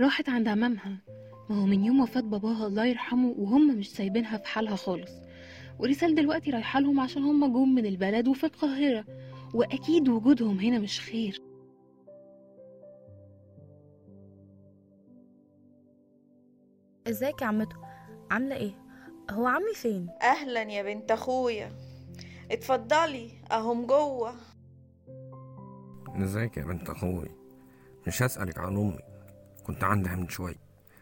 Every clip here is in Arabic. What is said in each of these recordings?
راحت عند عمامها. ما هو من يوم وفاة باباها الله يرحمه وهم مش سايبينها في حالها خالص. ورسال دلوقتي رايحة لهم عشان هم جم من البلد وفي القاهرة. وأكيد وجودهم هنا مش خير. إزيك يا عمته عاملة إيه؟ هو عمي فين؟ أهلا يا بنت أخويا. اتفضلي أهم جوه. إزيك يا بنت أخوي؟ مش هسألك عن امي كنت عندها من شوية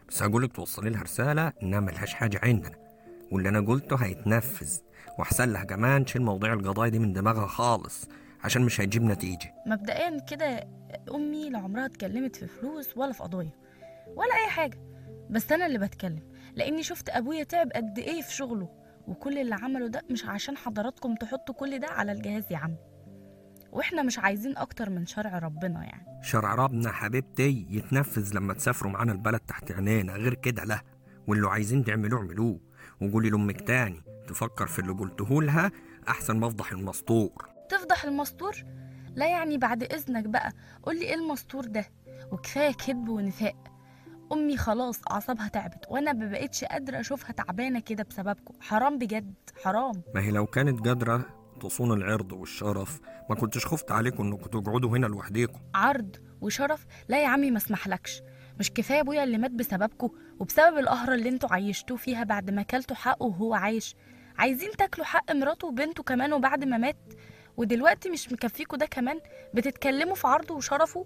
بس هقولك توصلي لها رسالة إنها ملهاش حاجة عندنا. واللي أنا قلته هيتنفذ. وأحسن لها كمان تشيل موضوع القضايا دي من دماغها خالص عشان مش هيجيب نتيجة. مبدئيا كده أمي لا عمرها اتكلمت في فلوس ولا في قضايا ولا أي حاجة. بس أنا اللي بتكلم لأني شفت أبويا تعب قد إيه في شغله. وكل اللي عمله ده مش عشان حضراتكم تحطوا كل ده على الجهاز يا عم. وإحنا مش عايزين أكتر من شرع ربنا يعني. شرع ربنا حبيبتي يتنفذ لما تسافروا معانا البلد تحت عينينا غير كده لا. واللي عايزين تعملوه اعملوه. وقولي لأمك تاني تفكر في اللي قلته لها أحسن ما أفضح المسطور. تفضح المستور لا يعني بعد إذنك بقى قولي إيه المستور ده؟ وكفاية كذب ونفاق. أمي خلاص أعصابها تعبت وأنا ما بقتش قادرة أشوفها تعبانة كده بسببكم. حرام بجد حرام. ما هي لو كانت قادرة تصون العرض والشرف. ما كنتش خفت عليكم انكم تقعدوا هنا لوحديكم. عرض وشرف؟ لا يا عمي ما اسمحلكش. مش كفاية أبويا اللي مات بسببكم وبسبب القهرة اللي أنتوا عيشتوه فيها بعد ما كلتوا حقه وهو عايش. عايزين تاكلوا حق مراته وبنته كمان وبعد ما مات. ودلوقتي مش مكفيكوا ده كمان؟ بتتكلموا في عرضه وشرفه؟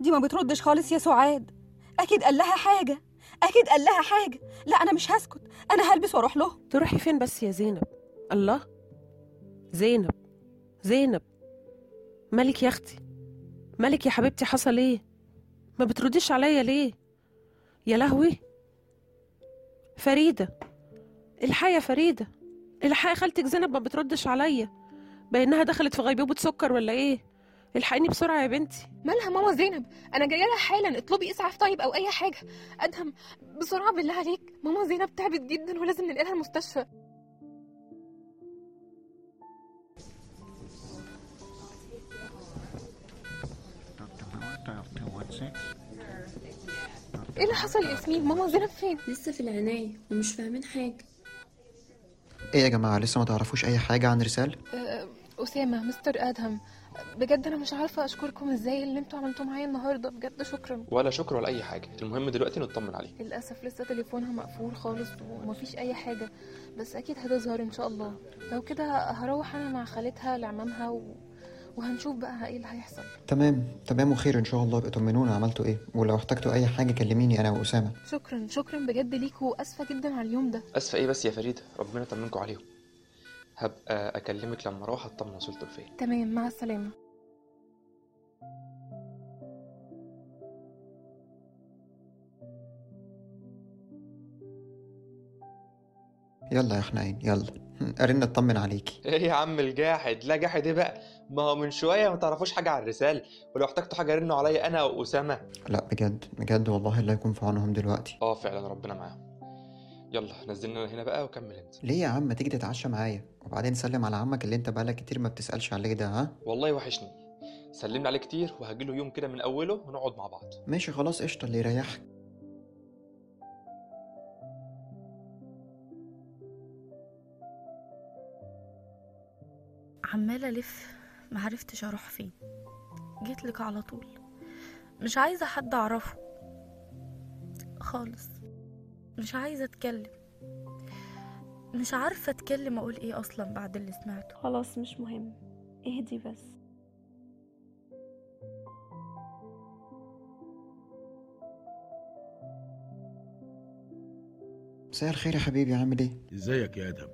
دي ما بتردش خالص يا سعاد. أكيد قال لها حاجة. أكيد قال لها حاجة. لا أنا مش هسكت. أنا هلبس وأروح له تروحي فين بس يا زينب؟ الله. زينب. زينب. مالك يا أختي. مالك يا حبيبتي حصل إيه؟ ما بترديش عليا ليه؟ يا لهوي. فريدة. الحقي يا فريدة. الحقي خالتك زينب ما بتردش عليا. بأنها دخلت في غيبوبة سكر ولا إيه؟ الحقيني بسرعة يا بنتي. مالها ماما زينب؟ أنا جاية لها حالا اطلبي إسعاف طيب أو أي حاجة. أدهم بسرعة بالله عليك. ماما زينب تعبت جدا ولازم ننقلها المستشفى. إيه اللي حصل يا ياسمين؟ ماما زينب فين؟ لسه في العناية ومش فاهمين حاجة. إيه يا جماعة لسه ما تعرفوش أي حاجة عن رسال؟ آه، أسامة مستر آدهم بجد أنا مش عارفة أشكركم إزاي اللي أنتوا عملتوه معايا النهاردة بجد شكرا. ولا شكر ولا أي حاجة المهم دلوقتي نطمن عليه للأسف لسه تليفونها مقفول خالص ومفيش أي حاجة بس أكيد هتظهر إن شاء الله. لو كده هروح أنا مع خالتها لعمامها و... وهنشوف بقى إيه اللي هيحصل. تمام تمام وخير إن شاء الله ابقوا طمنونا عملتوا إيه؟ ولو احتجتوا أي حاجة كلميني أنا وأسامة. شكرا شكرا بجد ليكوا وأسفة جدا على اليوم ده. أسفة إيه بس يا فريدة؟ ربنا يطمنكم عليهم. هبقى أكلمك لما أروح أطمن وصلتوا لفين. تمام مع السلامة. يلا يا حنين يلا. أرن أطمن عليكي إيه يا عم الجاحد لا جاحد إيه بقى؟ ما هو من شوية ما تعرفوش حاجة عن الرسال ولو احتجتوا حاجة رنوا عليا أنا وأسامة. لا بجد بجد والله الله يكون في عونهم دلوقتي. آه فعلا ربنا معاهم. يلا نزلنا هنا بقى وكمل انت. ليه يا عم؟ تيجي تتعشى معايا. وبعدين سلم على عمك اللي انت بقالك كتير ما بتسألش عليه ده ها؟ والله وحشني. سلمنا عليه كتير وهجيله يوم كده من أوله ونقعد مع بعض. ماشي خلاص قشطة اللي يريحك. عمالة ألف معرفتش أروح فين. جيتلك على طول. مش عايزة حد أعرفه. خالص. مش عايزة أتكلم. مش عارفة أتكلم أقول إيه أصلا بعد اللي سمعته. خلاص مش مهم. اهدي بس. مساء الخير يا حبيبي عامل إيه؟ إزيك يا ادهم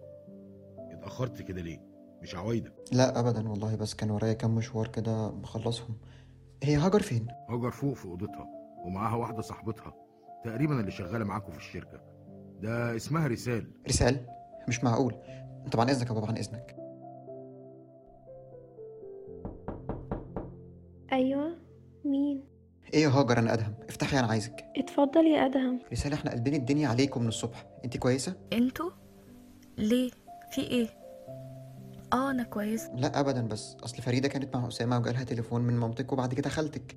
اتأخرت كده ليه؟ مش عوايدك. لا ابدا والله بس كان ورايا كام مشوار كده بخلصهم هي هاجر فين؟ هاجر فوق في أوضتها ومعاها واحدة صاحبتها. تقريبا اللي شغالة معاكم في الشركة. ده اسمها رسال. رسال؟ مش معقول. طبعا إذنك يا بابا عن إذنك. أيوه. مين؟ إيه يا هاجر أنا أدهم. افتحي أنا عايزك. اتفضل يا أدهم. رسالة إحنا قلبين الدنيا عليكم من الصبح. انت كويسة؟ أنتوا؟ ليه؟ في إيه؟ آه أنا كويسة. لا ابدا بس. أصل فريدة كانت مع أسامة وجالها تليفون من مامتك وبعد كده خالتك.